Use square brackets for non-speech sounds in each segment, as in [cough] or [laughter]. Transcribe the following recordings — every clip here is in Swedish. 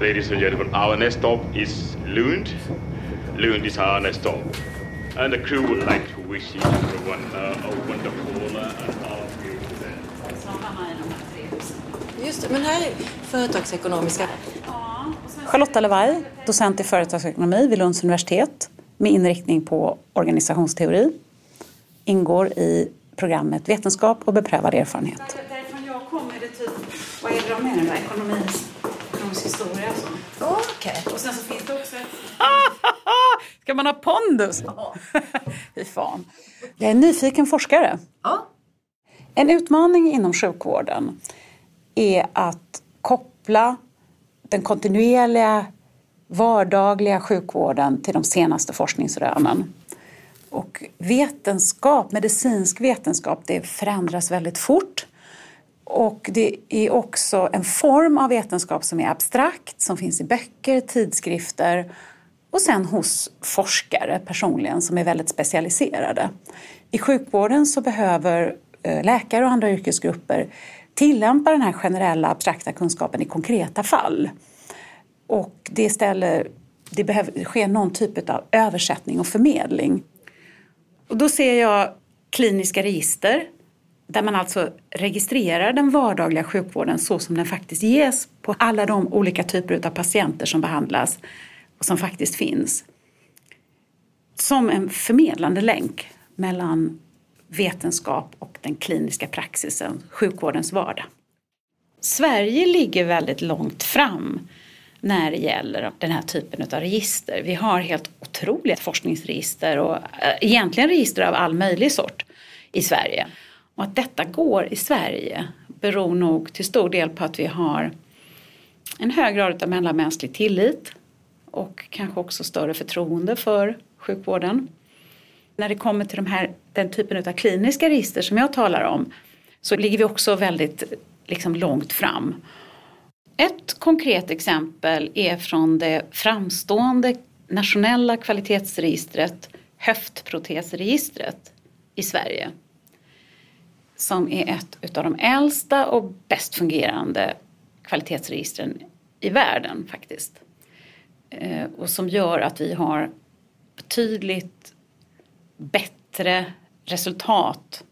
Ladies and gentlemen, our next stop is Lund. Lund is our next stop. And the crew would like to wish each everyone uh, a wonderful uh, and powerful day. Just det, men här är företagsekonomiska. Charlotta Levaj, docent i företagsekonomi vid Lunds universitet med inriktning på organisationsteori. Ingår i programmet Vetenskap och beprövad erfarenhet. Därifrån jag kommer är det typ, vad är det de menar med ekonomi, ekonomisk historia och så. Okej. Och sen så finns det också [laughs] Ska man ha pondus? [laughs] Fy fan. Jag är en nyfiken forskare. Ja. En utmaning inom sjukvården är att koppla den kontinuerliga vardagliga sjukvården till de senaste forskningsrönen. Och vetenskap, medicinsk vetenskap, det förändras väldigt fort. Och det är också en form av vetenskap som är abstrakt, som finns i böcker, tidskrifter och sen hos forskare personligen som är väldigt specialiserade. I sjukvården så behöver eh, läkare och andra yrkesgrupper tillämpa den här generella abstrakta kunskapen i konkreta fall. Och det ställer, det behöver ske någon typ av översättning och förmedling. Och då ser jag kliniska register där man alltså registrerar den vardagliga sjukvården så som den faktiskt ges på alla de olika typer av patienter som behandlas och som faktiskt finns. Som en förmedlande länk mellan vetenskap och den kliniska praxisen, sjukvårdens vardag. Sverige ligger väldigt långt fram när det gäller den här typen av register. Vi har helt otroliga forskningsregister och eh, egentligen register av all möjlig sort i Sverige. Och att detta går i Sverige beror nog till stor del på att vi har en hög grad av mellanmänsklig tillit och kanske också större förtroende för sjukvården. När det kommer till de här, den typen av kliniska register som jag talar om så ligger vi också väldigt liksom, långt fram. Ett konkret exempel är från det framstående nationella kvalitetsregistret höftprotesregistret i Sverige. Som är ett av de äldsta och bäst fungerande kvalitetsregistren i världen faktiskt. Eh, och som gör att vi har betydligt bättre resultat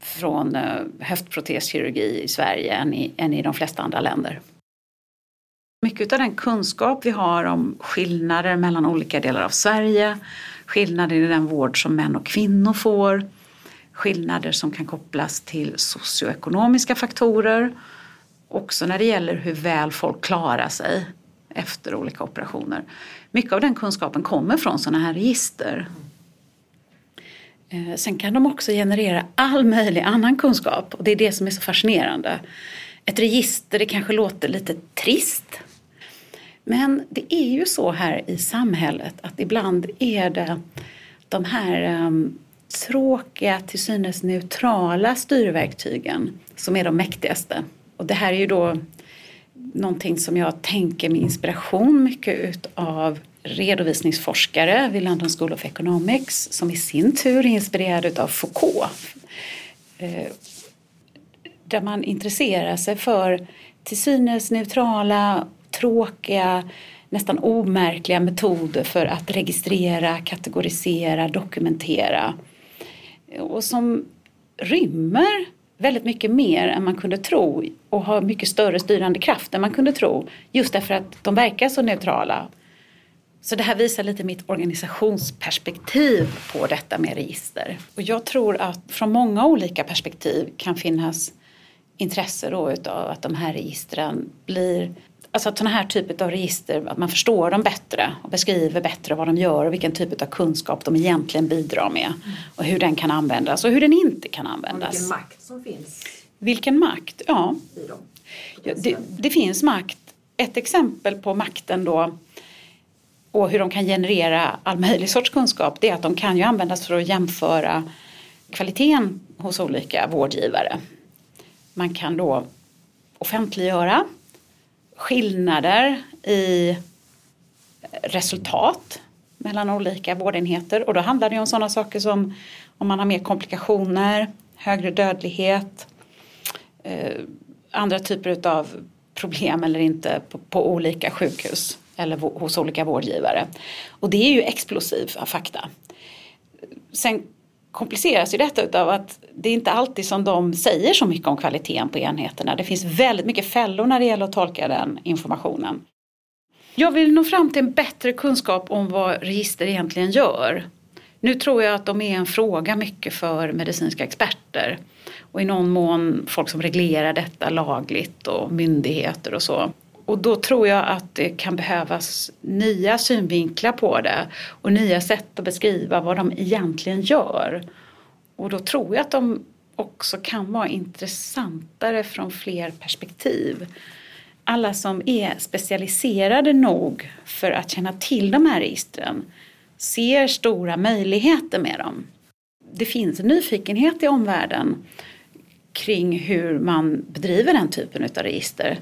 från eh, höftproteskirurgi i Sverige än i, än i de flesta andra länder. Mycket av den kunskap vi har om skillnader mellan olika delar av Sverige, skillnader i den vård som män och kvinnor får, skillnader som kan kopplas till socioekonomiska faktorer, också när det gäller hur väl folk klarar sig efter olika operationer. Mycket av den kunskapen kommer från sådana här register. Eh, sen kan de också generera all möjlig annan kunskap och det är det som är så fascinerande. Ett register, det kanske låter lite trist. Men det är ju så här i samhället att ibland är det de här um, tråkiga, till synes neutrala styrverktygen som är de mäktigaste. Och det här är ju då någonting som jag tänker med inspiration mycket utav redovisningsforskare vid London School of Economics som i sin tur är inspirerad utav Foucault. Eh, där man intresserar sig för till synes neutrala, tråkiga, nästan omärkliga metoder för att registrera, kategorisera, dokumentera. Och som rymmer väldigt mycket mer än man kunde tro och har mycket större styrande kraft än man kunde tro. Just därför att de verkar så neutrala. Så det här visar lite mitt organisationsperspektiv på detta med register. Och jag tror att från många olika perspektiv kan finnas intresse då utav att de här registren blir Alltså att sådana här typer av register, att man förstår dem bättre och beskriver bättre vad de gör och vilken typ av kunskap de egentligen bidrar med. Mm. Och hur den kan användas och hur den inte kan användas. Och vilken makt som finns. Vilken makt, ja. I dem. ja det, det, finns makt. Ett exempel på makten då och hur de kan generera all möjlig sorts kunskap det är att de kan ju användas för att jämföra kvaliteten hos olika vårdgivare. Man kan då offentliggöra skillnader i resultat mellan olika vårdenheter och då handlar det om sådana saker som om man har mer komplikationer, högre dödlighet, eh, andra typer av problem eller inte på, på olika sjukhus eller hos olika vårdgivare. Och det är ju explosiva fakta. Sen kompliceras ju detta av att det är inte alltid som de säger så mycket om kvaliteten på enheterna. Det finns väldigt mycket fällor när det gäller att tolka den informationen. Jag vill nå fram till en bättre kunskap om vad register egentligen gör. Nu tror jag att de är en fråga mycket för medicinska experter och i någon mån folk som reglerar detta lagligt och myndigheter och så. Och då tror jag att det kan behövas nya synvinklar på det och nya sätt att beskriva vad de egentligen gör. Och då tror jag att de också kan vara intressantare från fler perspektiv. Alla som är specialiserade nog för att känna till de här registren ser stora möjligheter med dem. Det finns en nyfikenhet i omvärlden kring hur man bedriver den typen av register.